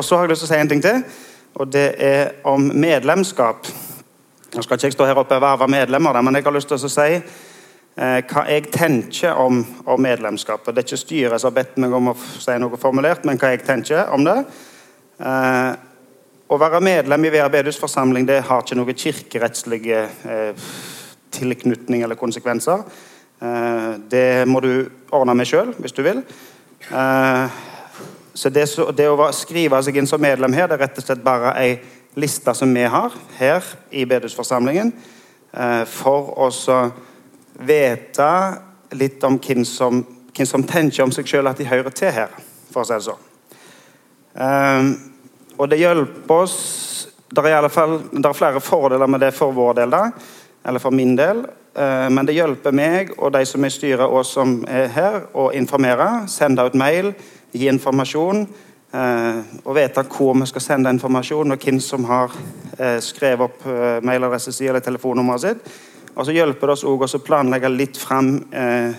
og så har jeg lyst til å si en ting til, og det er om medlemskap. Nå skal ikke jeg stå her oppe og verve medlemmer, men jeg har lyst til å si eh, hva jeg tenker om, om medlemskapet. Det er ikke styret som har bedt meg om å si noe formulert, men hva jeg tenker om det. Eh, å være medlem i VRB-forsamling det har ikke noen kirkerettslige eh, tilknytning eller konsekvenser. Eh, det må du ordne med sjøl hvis du vil. Eh, så det, det, å skrive seg inn som medlem her, det er rett og slett bare ei liste som vi har her i bedehusforsamlingen, eh, for å vite litt om hvem som, hvem som tenker om seg sjøl at de hører til her, for å si det sånn. Um, og det hjelper oss Det er i alle fall er flere fordeler med det for vår del, da, eller for min del. Uh, men det hjelper meg og de som er i styret og som er her, å informere, sende ut mail gi informasjon eh, og vite hvor vi skal sende informasjon, og hvem som har eh, skrevet opp eh, mailadressen sin eller telefonnummeret sitt. Og så hjelper det oss også å planlegge litt fram, eh,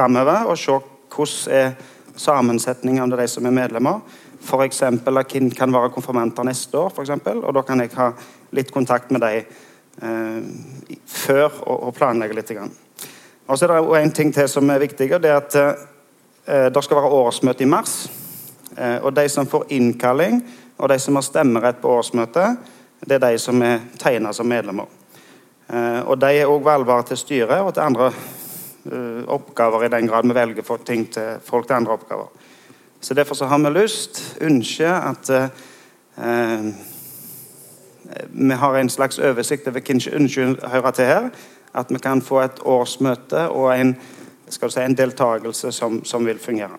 og se hvordan er sammensetningen av de som er medlemmer. F.eks. hvem kan være konfirmanter neste år, for eksempel, og da kan jeg ha litt kontakt med dem eh, før og, og, planlegge litt. Og så er det en ting til som er viktig, og det er at Eh, det skal være årsmøte i mars. Eh, og De som får innkalling, og de som har stemmerett på årsmøtet, det er de som er tegna som medlemmer. Eh, og De er òg valgbare til styret og til andre oppgaver, i den grad vi velger folk til, folk til andre oppgaver. Så Derfor så har vi lyst, ønsker, at eh, vi har en slags oversikt over som ønsker høre til her. At vi kan få et årsmøte og en skal du si, en deltakelse som, som vil fungere.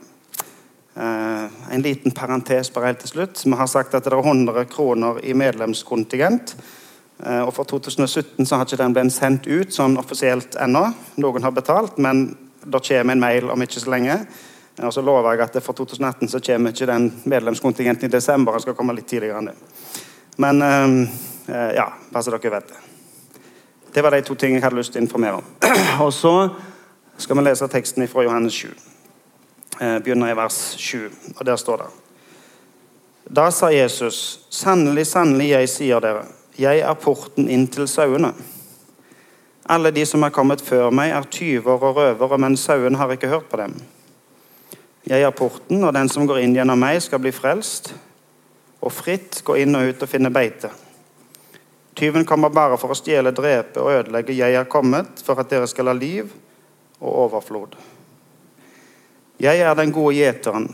Eh, en liten parentes bare helt til slutt. Vi har sagt at det er 100 kroner i medlemskontingent. Eh, og For 2017 så har ikke den blitt sendt ut sånn offisielt ennå. Noen har betalt, men det kommer en mail om ikke så lenge. Uh, og så lover jeg at for 2018 så kommer ikke den medlemskontingenten i desember. Den skal komme litt tidligere enn det. Men ja, bare så dere vet det. Det var de to tingene jeg hadde lyst til å informere om. og så skal vi lese teksten fra Johannes 7. Eh, begynner i vers 7, og der står det Da sa Jesus, sannelig, sannelig, jeg sier dere, jeg er porten inn til sauene. Alle de som er kommet før meg, er tyver og røvere, men sauene har ikke hørt på dem. Jeg er porten, og den som går inn gjennom meg, skal bli frelst, og fritt gå inn og ut og finne beite. Tyven kommer bare for å stjele, drepe og ødelegge. Jeg er kommet for at dere skal ha liv og overflod. Jeg er den gode gjeteren.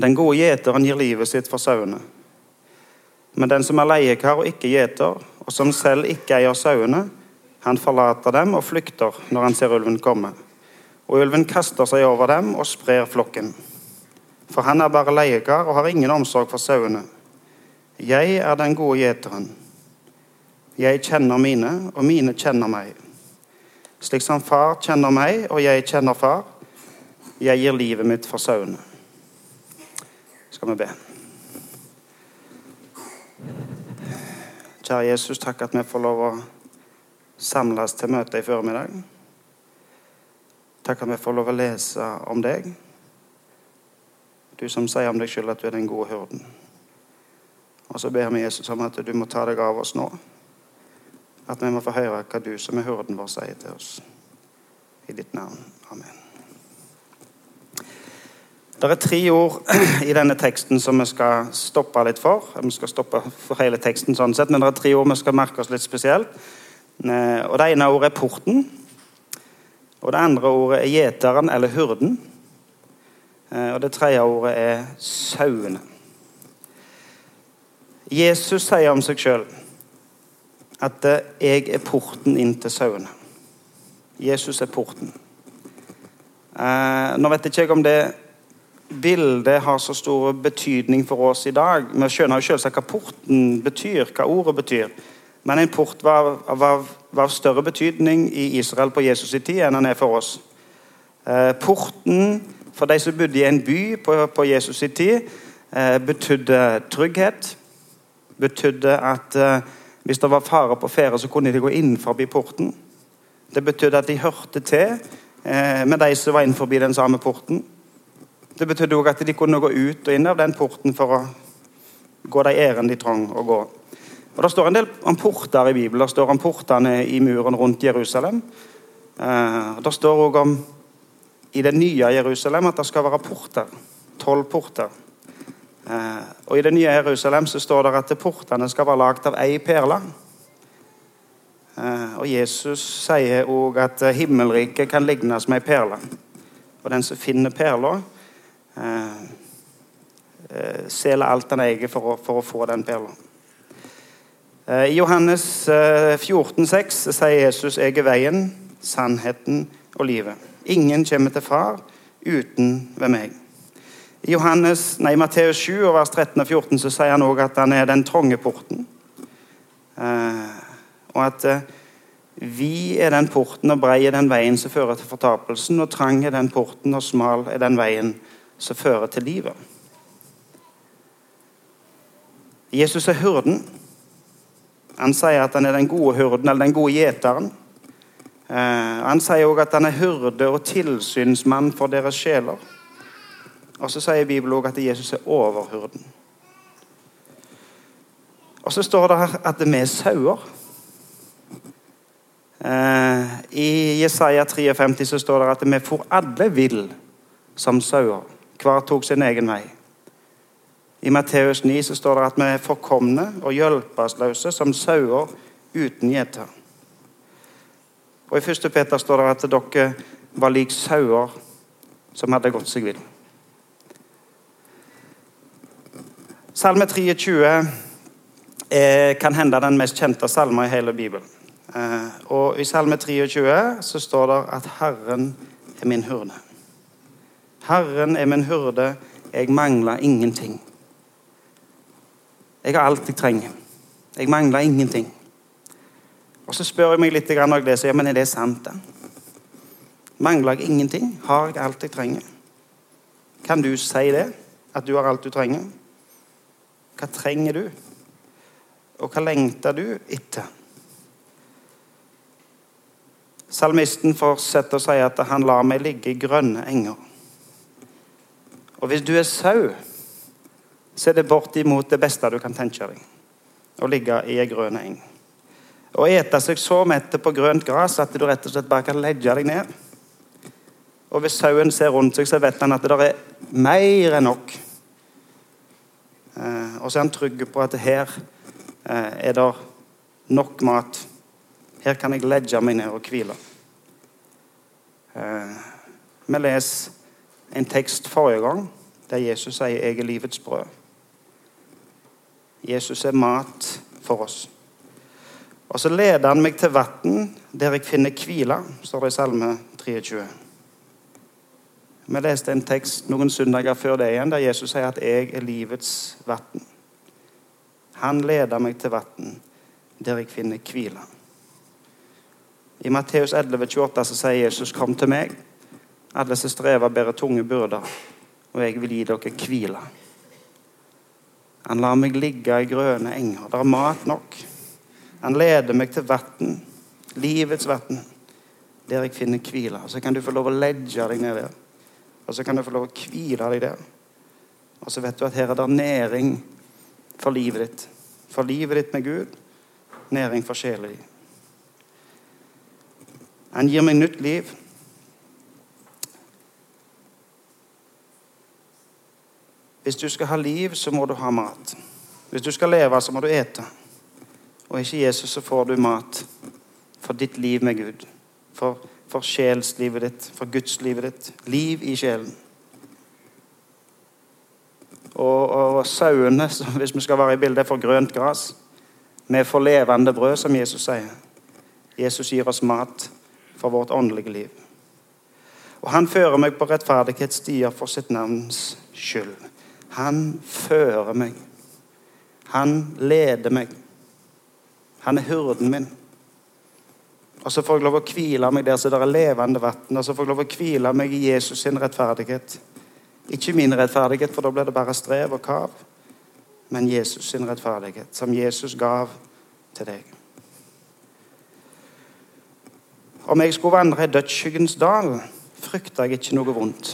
Den gode gjeteren gir livet sitt for sauene. Men den som er leiekar og ikke gjeter, og som selv ikke eier sauene, han forlater dem og flykter når han ser ulven komme. Og ulven kaster seg over dem og sprer flokken. For han er bare leiekar og har ingen omsorg for sauene. Jeg er den gode gjeteren. Jeg kjenner mine, og mine kjenner meg slik som far kjenner meg, og jeg kjenner far. Jeg gir livet mitt for sauene. Skal vi be. Kjære Jesus, takk at vi får lov å samles til møte i formiddag. Takk at vi får lov å lese om deg. Du som sier om deg sjøl at du er den gode hurden. Og så ber vi Jesus om at du må ta deg av oss nå at vi må få høre hva du som er hurden vår, sier til oss. I ditt navn. Amen. Det er tre ord i denne teksten som vi skal stoppe litt for. Vi skal stoppe for hele teksten sånn sett, men det er tre ord vi skal merke oss litt spesielt. Eh, og Det ene ordet er porten. Og Det andre ordet er gjeteren eller hyrden. Eh, og det tredje ordet er sauene. Jesus sier om seg sjøl at eh, jeg er porten inn til sauene. Jesus er porten. Eh, nå vet ikke jeg om det bildet har så stor betydning for oss i dag. Vi skjønner jo selvsagt hva porten betyr, hva ordet betyr. Men en port var, var, var av større betydning i Israel på Jesus' i tid enn den er for oss. Eh, porten for de som bodde i en by på, på Jesus' i tid, eh, betydde trygghet. Betydde at eh, hvis det var fare på ferde, så kunne de gå inn forbi porten. Det betydde at de hørte til eh, med de som var innenfor den samme porten. Det betydde òg at de kunne gå ut og inn av den porten for å gå de ærend de trang å gå. Og Det står en del om porter i Bibelen. Det står om portene i muren rundt Jerusalem. Eh, det står òg om i det nye Jerusalem at det skal være porter. Tolv porter. Eh, og I det nye Jerusalem så står det at portene skal være lagd av ei perle. Eh, og Jesus sier òg at himmelriket kan lignes med ei perle. Og den som finner perla, eh, eh selger alt han eier for å, for å få den perla. Eh, I Johannes 14, 14,6 sier Jesus 'Jeg er veien, sannheten og livet'. Ingen kommer til Far uten ved meg. I Johannes, nei, Matteus 7, vers 13 og 14 så sier han også at han er den trange porten. Eh, og at eh, vi er den porten, og brei er den veien som fører til fortapelsen, og trang er den porten, og smal er den veien som fører til livet. Jesus er hurden. Han sier at han er den gode hurden, eller den gode gjeteren. Eh, han sier også at han er hyrde og tilsynsmann for deres sjeler. Og så sier Bibelen også at Jesus er overhyrden. Og så står det her at vi er sauer. Eh, I Jesaja 53 så står det at vi for alle vill som sauer. Hver tok sin egen vei. I Matteus 9 så står det at vi er forkomne og hjelpeløse som sauer uten gjeter. Og I 1. Peter står det at dere var lik sauer som hadde gått seg vill. Salme 23 er kan hende den mest kjente salmen i hele Bibelen. Eh, og I Salme 23 så står det at 'Herren er min hurde'. Herren er min hurde, jeg mangler ingenting. Jeg har alt jeg trenger. Jeg mangler ingenting. Og Så spør jeg meg litt når jeg leser, ja, men er det sant. da? Mangler jeg ingenting? Har jeg alt jeg trenger? Kan du si det? At du har alt du trenger? Hva trenger du? Og hva lengter du etter? Salmisten fortsetter å si at han lar meg ligge i grønne enger. Og hvis du er sau, så er det bortimot det beste du kan tenke deg. Å ligge i ei grønn eng. Å ete seg så mette på grønt gress at du rett og slett bare kan legge deg ned. Og hvis sauen ser rundt seg, så vet han at det er mer enn nok. Eh, og så er han trygg på at her eh, er det nok mat her kan jeg legge meg ned og hvile. Eh, vi leser en tekst forrige gang der Jesus sier 'Jeg er livets brød'. Jesus er mat for oss. Og så leder han meg til vann der jeg finner hvile, står det i Salme 23. Vi leste en tekst noen søndager før det igjen, der Jesus sier at 'jeg er livets vann'. Han leder meg til vann der jeg finner hvile. I Matteus 11, 28 så sier Jesus, 'Kom til meg, alle som strever bærer tunge byrder, og jeg vil gi dere hvile.' Han lar meg ligge i grønne enger. Det er mat nok. Han leder meg til vann, livets vann, der jeg finner hvile. Så kan du få lov å legge deg ned der. Og så kan du få lov å hvile deg der. Og så vet du at her er det næring for livet ditt. For livet ditt med Gud, næring for sjela di. Han gir meg nytt liv. Hvis du skal ha liv, så må du ha mat. Hvis du skal leve, så må du ete. Og ikke Jesus, så får du mat for ditt liv med Gud. For, for sjelslivet ditt, for gudslivet ditt. Liv i sjelen. Og, og sauene, hvis vi skal være i bildet, får grønt gress. Vi får levende brød, som Jesus sier. Jesus gir oss mat for vårt åndelige liv. Og han fører meg på rettferdighetsstier for sitt navns skyld. Han fører meg. Han leder meg. Han er hurden min. Og så får jeg lov å hvile meg der så det er levende vann. Og så får jeg lov å hvile meg i Jesus sin rettferdighet. Ikke min rettferdighet, for da blir det bare strev og kav. Men Jesus sin rettferdighet, som Jesus gav til deg. Om jeg skulle vandre i dødsskyggens dal, frykter jeg ikke noe vondt.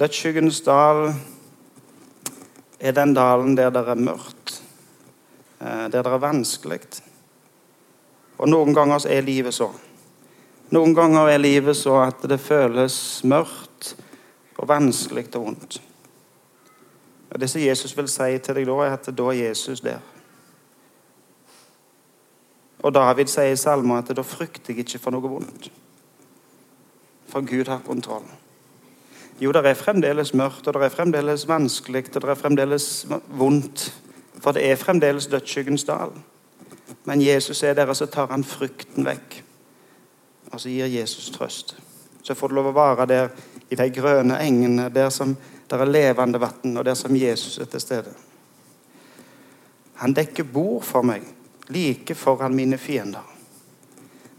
Dødsskyggens dal er den dalen der det er mørkt, eh, der det er vanskelig. Og noen ganger er livet så. Noen ganger er livet så at det føles mørkt og vanskelig og vondt. Og Det som Jesus vil si til deg da, er at da er Jesus der. Og David sier i salmen at da frykter jeg ikke for noe vondt. For Gud har kontroll. Jo, det er fremdeles mørkt, og det er fremdeles vanskelig, og det er fremdeles vondt. For det er fremdeles dødsskyggens dal. Men Jesus er der, og så tar han frykten vekk. Og så gir Jesus trøst. Så får du lov å være der i de grønne engene, der som der er levende vann, og der som Jesus er til stede. Han dekker bord for meg, like foran mine fiender.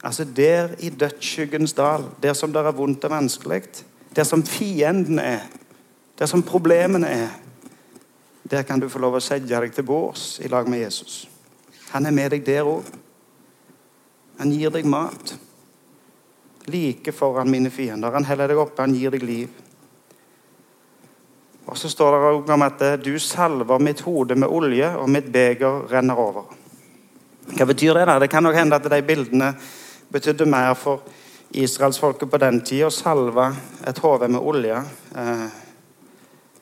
Altså der i dødsskyggens dal, der som det er vondt og vanskelig, der som fienden er, der som problemene er, der kan du få lov å sette deg til bords i lag med Jesus. Han er med deg der òg. Han gir deg mat. Like foran mine fiender. Han heller deg oppe, han gir deg liv. Og så står det òg om at du salver mitt hode med olje, og mitt beger renner over. Hva betyr det? da? Det kan nok hende at de bildene betydde mer for israelsfolket på den tida å salve et hode med olje. Eh,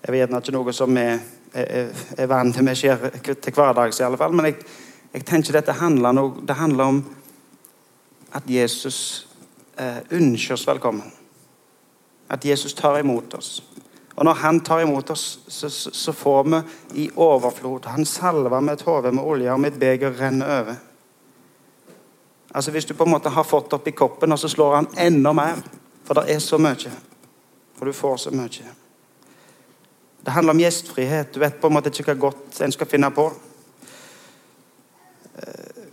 jeg vet ikke noe som er, er vant til vi skjer til hverdags, i alle fall. Men jeg, jeg tenker dette handler, noe, det handler om at Jesus eh, ønsker oss velkommen. At Jesus tar imot oss. Og når han tar imot oss, så, så får vi i overflod. Han salver med et hode med olje, og mitt beger renner over. Altså Hvis du på en måte har fått oppi koppen, og så slår han enda mer. For det er så mye. For du får så mye. Det handler om gjestfrihet. Du vet på en måte ikke hva godt en skal finne på.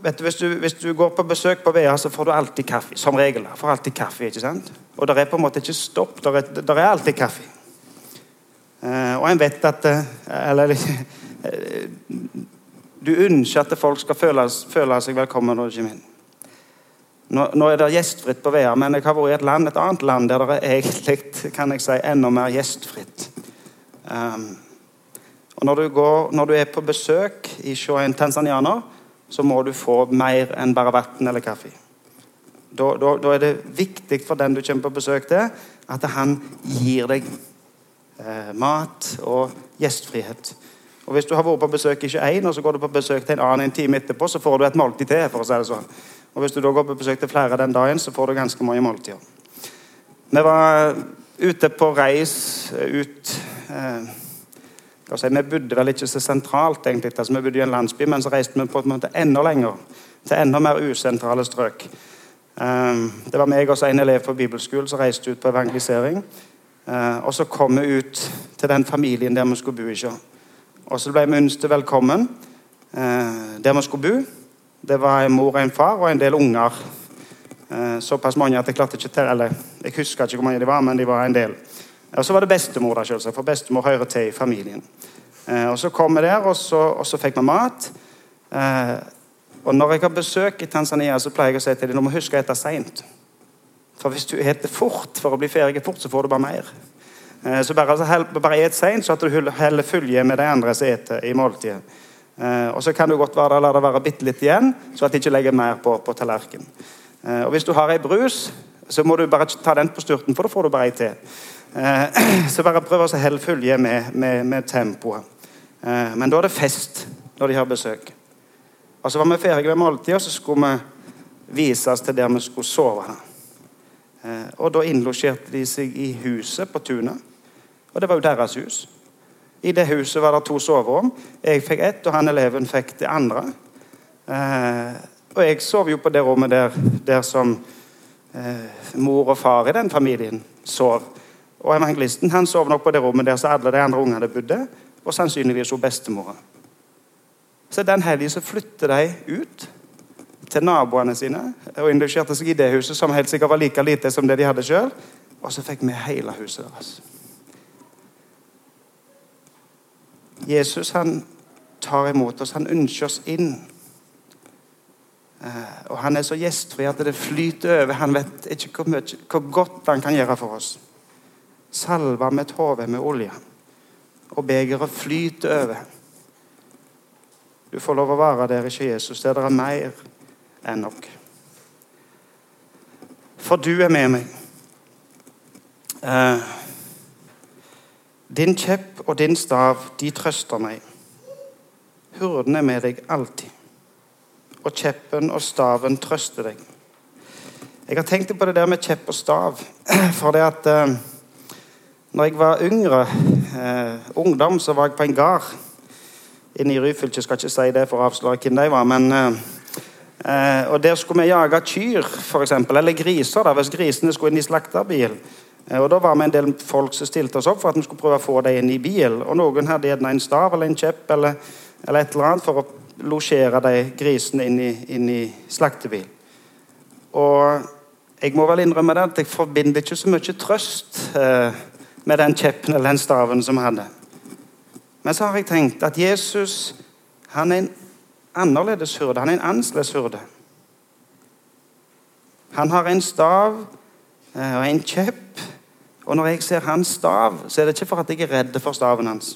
Vet du, hvis, du, hvis du går på besøk på VEA, så får du alltid kaffe. Som regel. Får alltid kaffe, ikke sant? Og det er på en måte ikke stopp. Det er, der er alltid kaffe. Eh, og en vet at eh, Eller eh, Du ønsker at folk skal føle, føle seg velkommen når du kommer inn. Nå, nå, er det gjestfritt på Vea, men jeg har vært i et, land, et annet land der det er egentlig kan jeg si, enda mer gjestfritt. Um, og når du, går, når du, er på besøk i en tanzanianer, så må du få mer enn bare vann eller kaffe. Da, da, da, er det viktig for den du kommer på besøk til, at han gir deg eh, mat og gjestfrihet. Og Hvis du har vært på besøk ikke én, og så går du på besøk til en annen en time etterpå, så får du et måltid til. for å si det sånn. Og Hvis du da går på besøk til flere den dagen, så får du ganske mange måltider. Vi var ute på reis ut eh, si, Vi bodde vel ikke så sentralt, egentlig. Altså, vi bodde i en landsby, men så reiste vi på en måte enda lenger. Til enda mer usentrale strøk. Um, det var meg og en elev på bibelskolen som reiste ut på evangelisering. Uh, og så kom vi ut til den familien der vi skulle bo. ikke Og så ble vi ønsket velkommen uh, der vi skulle bo. Det var en mor og en far og en del unger. Uh, såpass mange at jeg klarte ikke til, eller jeg husker ikke hvor mange de var, men de var en del. Og så var det bestemor, da, selvsagt, for bestemor hører til i familien. Og Så kom vi der, og så, og så fikk vi mat. Og Når jeg har besøk i Tanzania, så pleier jeg å si til dem du må huske å spise seint. For hvis du spiser fort for å bli ferdig fort, så får du bare mer. Eh, så bare, altså, et seint, så at du heller følge med de andre som spiser i måltidet. Eh, og så kan du godt være, la det være bitte litt igjen, så at de ikke legger mer på, på tallerkenen. Eh, og hvis du har ei brus, så må du bare ta den på styrten, for da får du bare ei til. Så bare prøv å holde følge med, med, med tempoet. Men da er det fest når de har besøk. Og Så var vi ferdige med måltidet, og så skulle vi vises til der vi skulle sove. Eh, og Da innlosjerte de seg i huset på tunet. Og det var jo deres hus. I det huset var det to soverom. Jeg fikk ett, og han eleven fikk det andre. Eh, og jeg sov jo på det rommet der, der som eh, mor og far i den familien sov. Og evangelisten han sov nok på det rommet der så alle de andre ungene bodde, og sannsynligvis hun bestemora. Så den helgen så flytter de ut til naboene sine og indusjerte seg i det huset, som helt sikkert var like lite som det de hadde sjøl. Og så fikk vi hele huset deres. Jesus han tar imot oss. Han ønsker oss inn. Eh, og Han er så gjestfri at det flyter over. Han vet ikke hvor, mye, hvor godt han kan gjøre for oss. Salva mitt hode med olje, og begeret flyter over. Du får lov å være der, ikke Jesus, der det er mer enn nok. For du er med meg. Eh, din kjepp og din stav, de trøster meg. Hurden er med deg alltid. Og kjeppen og staven trøster deg. Jeg har tenkt på det der med kjepp og stav. For det at eh, når jeg var yngre, eh, ungdom, så var jeg på en gard inne i Ryfylke. Skal ikke si det for å avsløre hvem de var. men... Eh, eh og Der skulle vi jage kyr, for eksempel, eller griser. da, Hvis grisene skulle inn i slakterbil. Eh, og Da var vi en del folk som stilte oss opp for at vi skulle prøve å få dem inn i bil. Og Noen hadde gjerne en stav eller en kjepp eller, eller, et eller annet for å losjere de grisene inn i, inn i slaktebil. Og jeg må vel innrømme det at jeg forbinder ikke så mye trøst eh, med den kjeppen eller den staven som han hadde. Men så har jeg tenkt at Jesus han er en annerledes hurde. Han er en annerledes hurde. Han har en stav eh, og en kjepp og når jeg ser hans stav, så er det ikke for at jeg er redd for staven hans.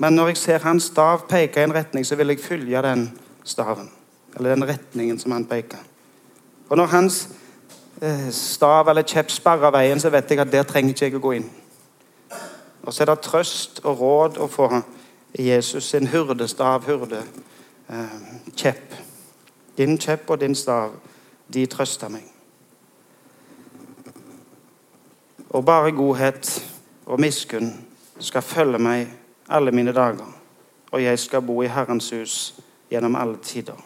Men når jeg ser hans stav peke i en retning, så vil jeg følge den staven. Eller den retningen som han peker. Og når hans stav eller kjepp av veien, så vet jeg at der trenger ikke jeg å gå inn. Og så er det trøst og råd å få Jesus sin hyrdestav, hurde, eh, kjepp. Din kjepp og din stav, de trøster meg. og bare godhet og miskunn skal følge meg alle mine dager, og jeg skal bo i Herrens hus gjennom alle tider.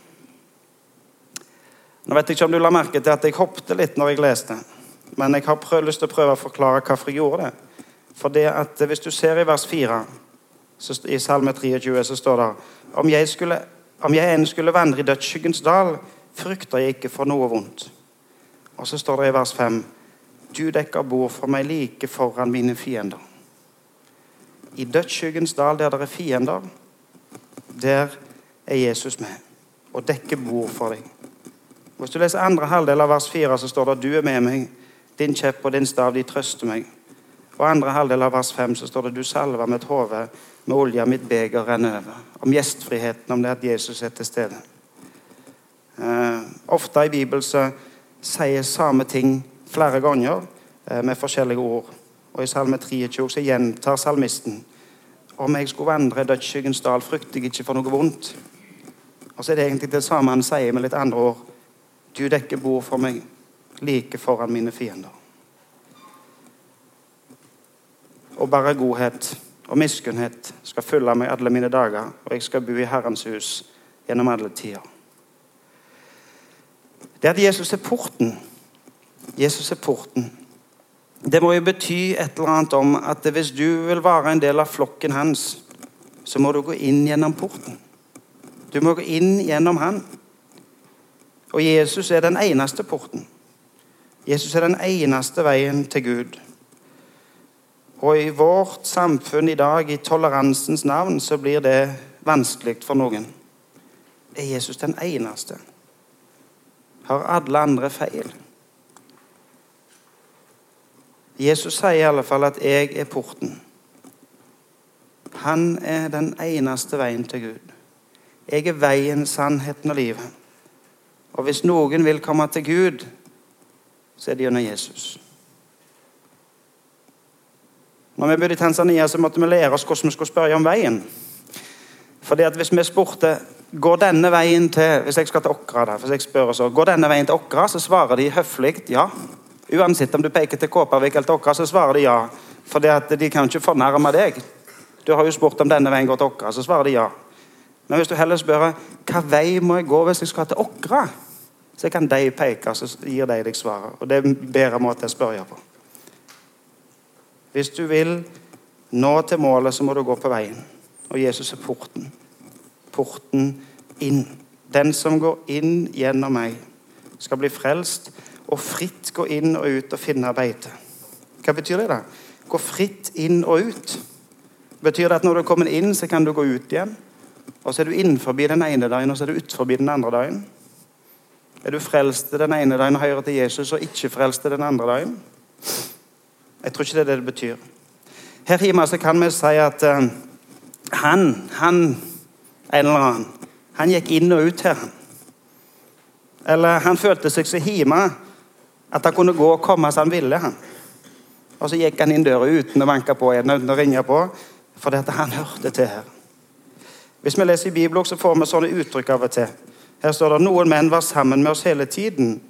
Nå vet jeg ikke om du la merke til at jeg hoppet litt når jeg leste, men jeg har prøv, lyst til å prøve å forklare hvorfor jeg gjorde det. For det at Hvis du ser i vers 4 i Salme 23, så står det om jeg, skulle, om jeg enn skulle vandre i dødsskyggens dal, frykter jeg ikke for noe vondt. Og så står det i vers 5 du dekker bord for meg like foran mine fiender. I dødsskyggens dal, der det er fiender, der er Jesus med og dekker bord for deg. Hvis du leser andre halvdel av vers 4, så står det at du er med meg, din kjepp og din stav, de trøster meg. Og andre halvdel av vers 5 så står det du salver mitt hode med olje, mitt beger renner over. Om gjestfriheten, om det at Jesus er til stede. Eh, ofte i Bibelen så sier samme ting flere ganger eh, med forskjellige ord. Og I Salme 23 så gjentar salmisten om jeg skulle vandre dødsskyggens dal, frykter jeg ikke for noe vondt. Og så er det egentlig det samme han sier med litt andre ord. Du dekker bord for meg like foran mine fiender. Og bare godhet og miskunnhet skal følge meg alle mine dager, og jeg skal bo i Herrens hus gjennom alle tider. Det at Jesus er porten Jesus er porten. Det må jo bety et eller annet om at hvis du vil være en del av flokken hans, så må du gå inn gjennom porten. Du må gå inn gjennom han. Og Jesus er den eneste porten. Jesus er den eneste veien til Gud. Og i vårt samfunn i dag, i toleransens navn, så blir det vanskelig for noen. Er Jesus den eneste? Har alle andre feil? Jesus sier i alle fall at 'jeg er porten'. Han er den eneste veien til Gud. Jeg er veien, sannheten og livet. Og hvis noen vil komme til Gud, så er det gjennom Jesus. Når vi bodde i Tanzania, så måtte vi lære oss hvordan vi skulle spørre om veien. Fordi at Hvis vi spurte går denne veien til hvis jeg skal til Åkra, da, hvis jeg spør så, går denne veien til Åkra, så svarer de høflig ja. Uansett om du peker til Kåpervik eller til Åkra, så svarer de ja. Fordi at de kan ikke fornærme deg. Du har jo spurt om denne veien går til Åkra, så svarer de ja. Men hvis du heller spør hva vei må jeg gå hvis jeg skal til Åkra, så kan de peke, så gir de deg svaret. Og det er en bedre måte å spørre på. Hvis du vil nå til målet, så må du gå på veien. Og Jesus er porten. Porten inn. Den som går inn gjennom meg, skal bli frelst og fritt gå inn og ut og finne beite. Hva betyr det? da? Gå fritt inn og ut. Betyr det at når du kommer inn, så kan du gå ut igjen? Og så er du innenfor den ene dagen, og så er du utenfor den andre dagen? Er du frelst den ene dagen og hører til Jesus, og ikke frelst den andre dagen? Jeg tror ikke det er det det betyr. Her hjemme så kan vi si at uh, han, han, en eller annen, han gikk inn og ut her. Eller han følte seg så hjemme at han kunne gå og komme som han ville. han. Og så gikk han inn døra uten å banke på igjen, uten å ringe på, fordi at han hørte til her. Hvis vi leser i Bibelen, så får vi sånne uttrykk av og til. Her står det noen menn var sammen med oss hele tiden.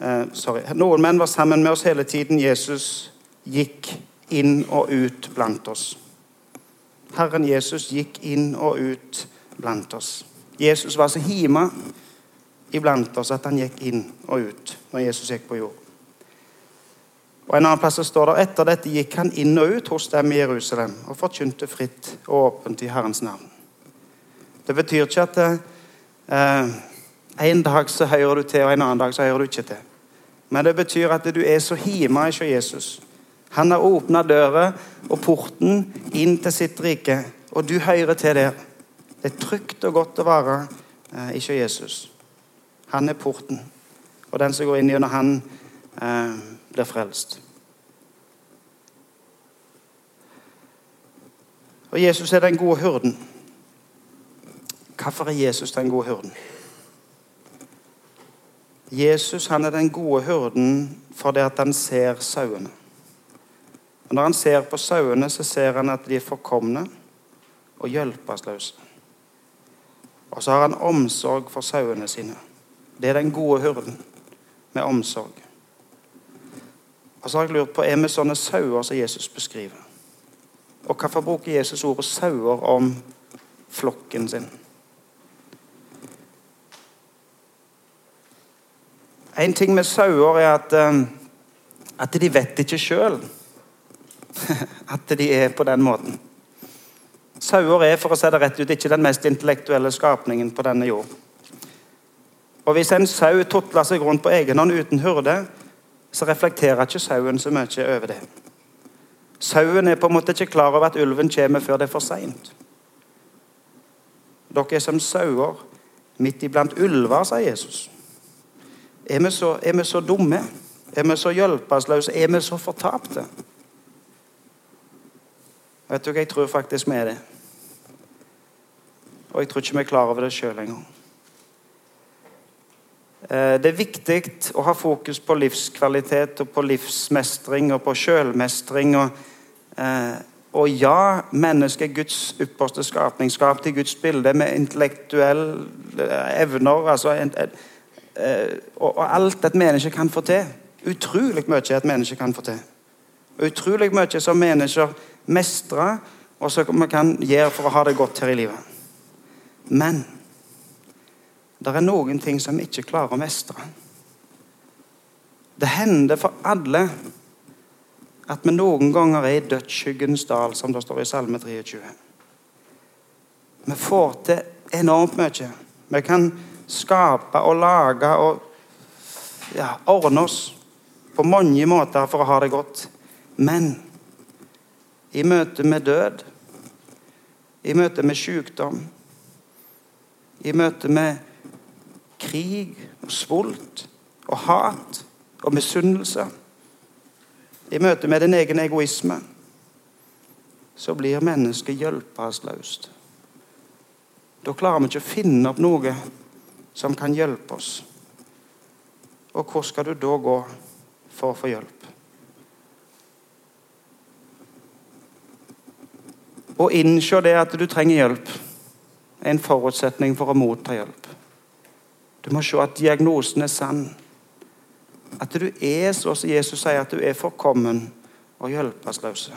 Eh, sorry. Noen menn var sammen med oss hele tiden. Jesus gikk inn og ut blant oss. Herren Jesus gikk inn og ut blant oss. Jesus var så hima iblant oss at han gikk inn og ut når Jesus gikk på jord. Og En annen plass står det etter dette gikk han inn og ut hos dem i Jerusalem og forkynte fritt og åpent i Herrens navn. Det betyr ikke at eh, en dag så hører du til, og en annen dag så hører du ikke til. Men det betyr at du er så hima hos Jesus. Han har åpna døra og porten inn til sitt rike, og du hører til der. Det er trygt og godt å være eh, hos Jesus. Han er porten, og den som går inn gjennom han, eh, blir frelst. Og Jesus er den gode hyrden. Hvorfor er Jesus den gode hyrden? Jesus han er den gode hyrden fordi at han ser sauene. Og Når han ser på sauene, så ser han at de er forkomne og hjelpeløse. Og så har han omsorg for sauene sine. Det er den gode hyrden med omsorg. Og så har jeg lurt på, Er vi sånne sauer som Jesus beskriver? Og hvorfor bruker Jesus ordet sauer om flokken sin? En ting med sauer er at, eh, at de vet ikke sjøl at de er på den måten. Sauer er for å se det rett ut, ikke den mest intellektuelle skapningen på denne jord. Og Hvis en sau totler seg rundt på egen hånd uten hurde, så reflekterer ikke sauen så mye over det. Sauen er på en måte ikke klar over at ulven kommer før det er for seint. Dere er som sauer midt iblant ulver, sa Jesus. Er vi, så, er vi så dumme? Er vi så hjelpeløse? Er vi så fortapte? Vet du hva, Jeg tror faktisk vi er det. Og jeg tror ikke vi er klar over det sjøl engang. Eh, det er viktig å ha fokus på livskvalitet og på livsmestring og på sjølmestring. Og, eh, og, ja, mennesket er Guds ypperste skapning, skapt Guds bilde med intellektuelle evner. altså eh, og, alt et menneske kan få til. Utrolig mye et menneske kan få til. Utrolig mye som mennesker mestrer, og som vi kan gjøre for å ha det godt her i livet. Men det er noen ting som vi ikke klarer å mestre. Det hender for alle at vi noen ganger er i dødsskyggens dal, som det står i Salme 23. Vi får til enormt mye. Vi kan skape og lage og ja, ordne oss på mange måter for å ha det godt. Men i møte med død, i møte med sykdom, i møte med krig og svolt og hat og misunnelse. I møte med din egen egoisme så blir mennesket hjelpeløst. Da klarer vi ikke å finne opp noe som kan hjelpe oss. Og hvor skal du da gå for å få hjelp? Å innse det at du trenger hjelp, er en forutsetning for å motta hjelp. Du må se at diagnosen er sann. At du er så som Jesus sier, at du er forkommen og hjelpeløs.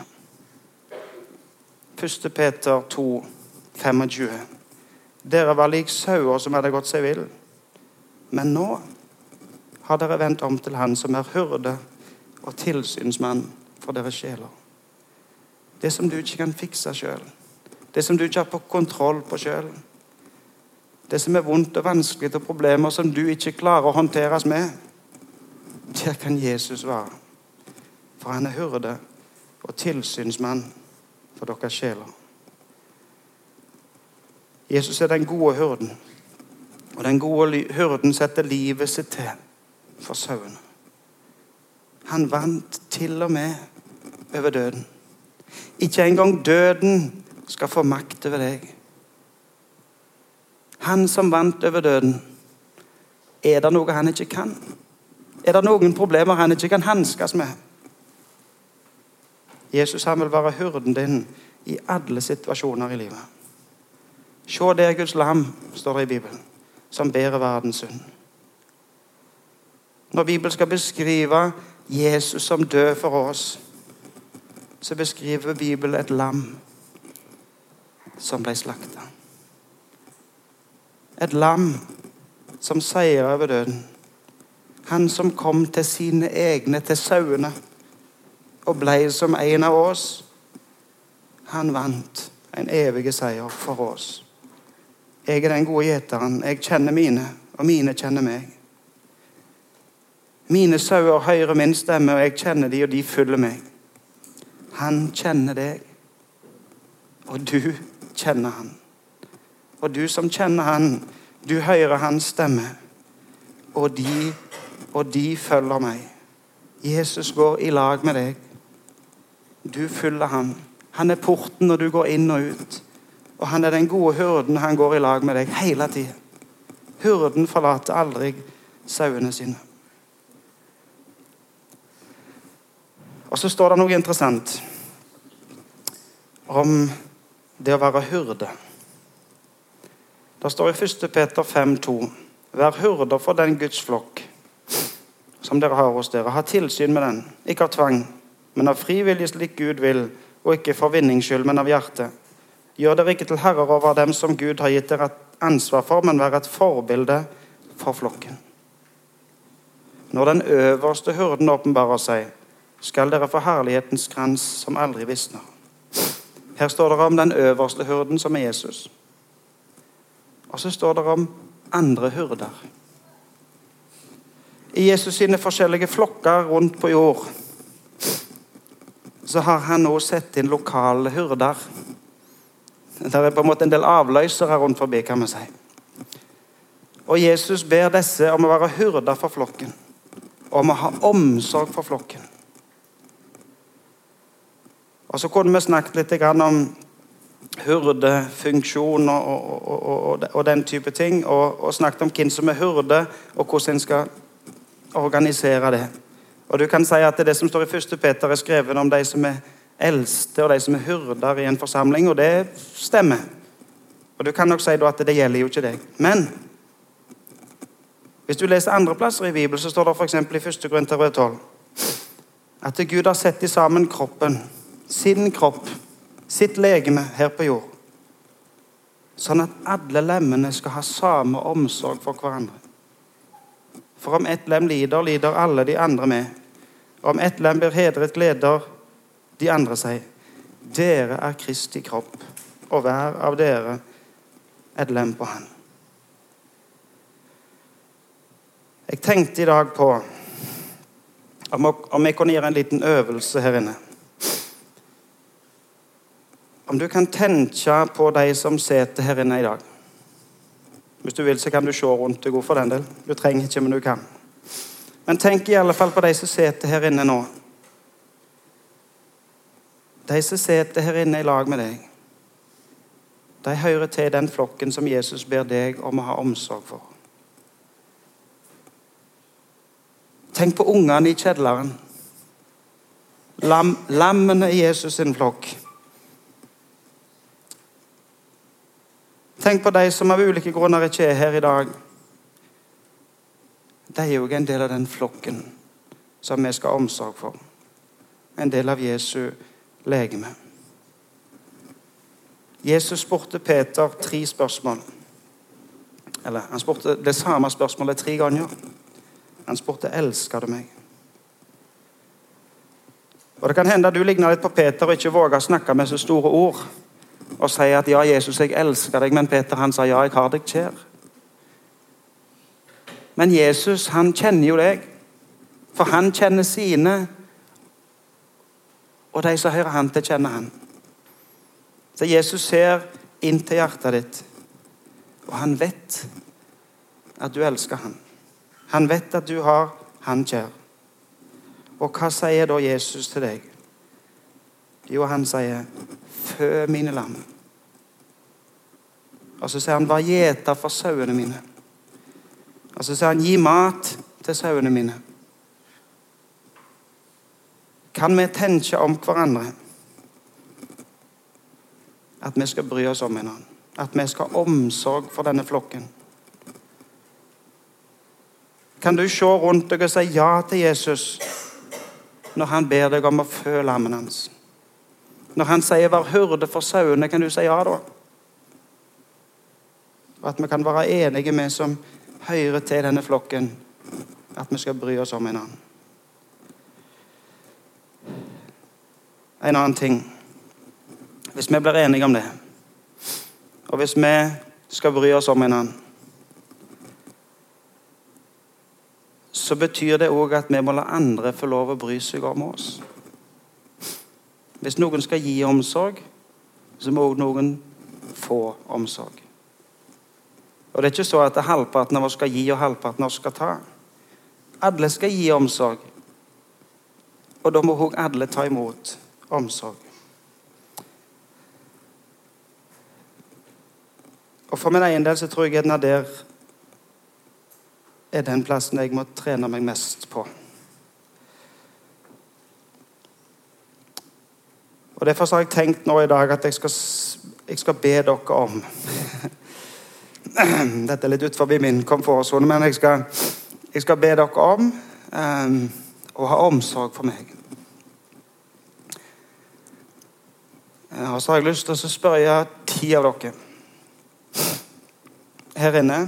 1. Peter 2, 25. Dere var lik sauer som hadde gått seg vill. Men nå har dere vendt om til Han som er hyrde og tilsynsmann for deres sjeler. Det som du ikke kan fikse sjøl. Det som du ikke har på kontroll på sjøl. Det som er vondt og vanskelig og problemer som du ikke klarer å håndteres med, der kan Jesus være. For han er hyrde og tilsynsmann for deres sjeler. Jesus er den gode hyrden, og den gode hyrden setter livet sitt til for sauene. Han vant til og med over døden. Ikke engang døden skal få makt over deg. Han som vant over døden. Er det noe han ikke kan? Er det noen problemer han ikke kan hanskes med? Jesus han vil være hyrden din i alle situasjoner i livet. Se det er Guds lam, står det i Bibelen, som bærer verdens synd. Når Bibelen skal beskrive Jesus som død for oss, så beskriver Bibelen et lam som ble slakta. Et lam som seier over døden. Han som kom til sine egne, til sauene, og ble som en av oss. Han vant en evig seier for oss. Jeg er den gode gjeteren. Jeg kjenner mine, og mine kjenner meg. Mine sauer hører min stemme, og jeg kjenner de, og de følger meg. Han kjenner deg, og du kjenner han. Og du som kjenner han, du hører hans stemme, og de, og de følger meg. Jesus går i lag med deg. Du følger han. Han er porten når du går inn og ut. Og han er den gode hyrden. Han går i lag med deg hele tida. Hyrden forlater aldri sauene sine. Og så står det noe interessant om det å være hyrde. Det står i 1. Peter 5,2.: Vær hyrder for den Guds flokk som dere har hos dere. Ha tilsyn med den, ikke av tvang, men av frivillig slik Gud vil, og ikke for vinnings skyld, men av hjertet. Gjør dere ikke til herrer over dem som Gud har gitt dere ansvar for, men vær et forbilde for flokken. Når den øverste hurden åpenbarer seg, skal dere få herlighetens krans som aldri visner. Her står det om den øverste hurden, som er Jesus. Og så står det om andre hurder. I Jesus sine forskjellige flokker rundt på jord så har han nå sett inn lokale hyrder. Det er på en måte en del avløsere rundt forbi, kan vi si. Og Jesus ber disse om å være hyrder for flokken. Om å ha omsorg for flokken. Og Så kunne vi snakket litt om hurdefunksjon og, og, og, og, den type ting. Og, snakket om hvem som er hurde, og hvordan en skal organisere det. Og du kan si at Det som står i 1. Peter, er skrevet om de som er eldste og de som er hyrder i en forsamling, og det stemmer. Og Du kan nok si at det gjelder jo ikke deg. Men hvis du leser andre plasser i Bibelen, så står det f.eks. i 1. Korinterbrev 12 at Gud har sett i sammen kroppen sin kropp, sitt legeme her på jord. Sånn at alle lemmene skal ha samme omsorg for hverandre. For om ett lem lider, lider alle de andre med. Om ett lem blir hedret, gleder de andre seg. Dere er Kristi kropp, og hver av dere et lem på Han. Jeg tenkte i dag på om jeg kunne gjøre en liten øvelse her inne. Om du kan tenke på de som sitter her inne i dag. Hvis du vil, så kan du se rundt deg for den del. Du trenger ikke, men du kan. Men tenk i alle fall på de som sitter her inne nå. De som sitter her inne i lag med deg. De hører til den flokken som Jesus ber deg om å ha omsorg for. Tenk på ungene i kjelleren. Lam, lammene i Jesus sin flokk. Tenk på de som av ulike grunner ikke er her i dag. De er jo en del av den flokken som vi skal ha omsorg for. En del av Jesu legeme. Jesus spurte Peter tre spørsmål. Eller han spurte det samme spørsmålet tre ganger. Han spurte 'Elsker du meg?' Og Det kan hende du ligner litt på Peter og ikke våger å snakke med så store ord og sier at 'ja, Jesus, jeg elsker deg', men Peter han sa 'ja, jeg har deg kjær'. Men Jesus han kjenner jo deg, for han kjenner sine. Og de som hører han til, kjenner han. Så Jesus ser inn til hjertet ditt, og han vet at du elsker han. Han vet at du har han kjær. Og hva sier da Jesus til deg? Jo, han sier 'fø mine lam'. Og så sier han 'vær gjeter for sauene mine'. Og så sier han 'gi mat til sauene mine'. Kan vi tenke om hverandre at vi skal bry oss om hverandre? At vi skal ha omsorg for denne flokken? Kan du se rundt deg og si ja til Jesus når han ber deg om å fø lammen hans? Når han sier 'vær hyrde for sauene', kan du si ja da? Og at vi kan være enige med som hører til denne flokken, at vi skal bry oss om hverandre. En annen ting Hvis vi blir enige om det, og hvis vi skal bry oss om en annen, så betyr det òg at vi må la andre få lov å bry seg om oss. Hvis noen skal gi omsorg, så må òg noen få omsorg. Og Det er ikke så at halvparten av oss skal gi, og halvparten av oss skal ta. Alle skal gi omsorg. Og da må òg alle ta imot omsorg. Og For min egen del så tror jeg at der er den plassen jeg må trene meg mest på. Og Derfor har jeg tenkt nå i dag at jeg skal, jeg skal be dere om Dette er litt utenfor min komfortsone, men jeg skal, jeg skal, be dere om um, å ha omsorg for meg. Og så har jeg lyst til å spørre ti av dere her inne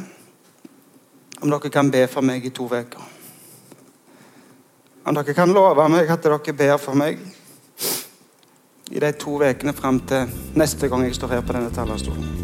om dere kan be for meg i to uker. Om dere kan love meg at dere ber for meg i de to ukene fram til neste gang jeg står her på denne talerstolen.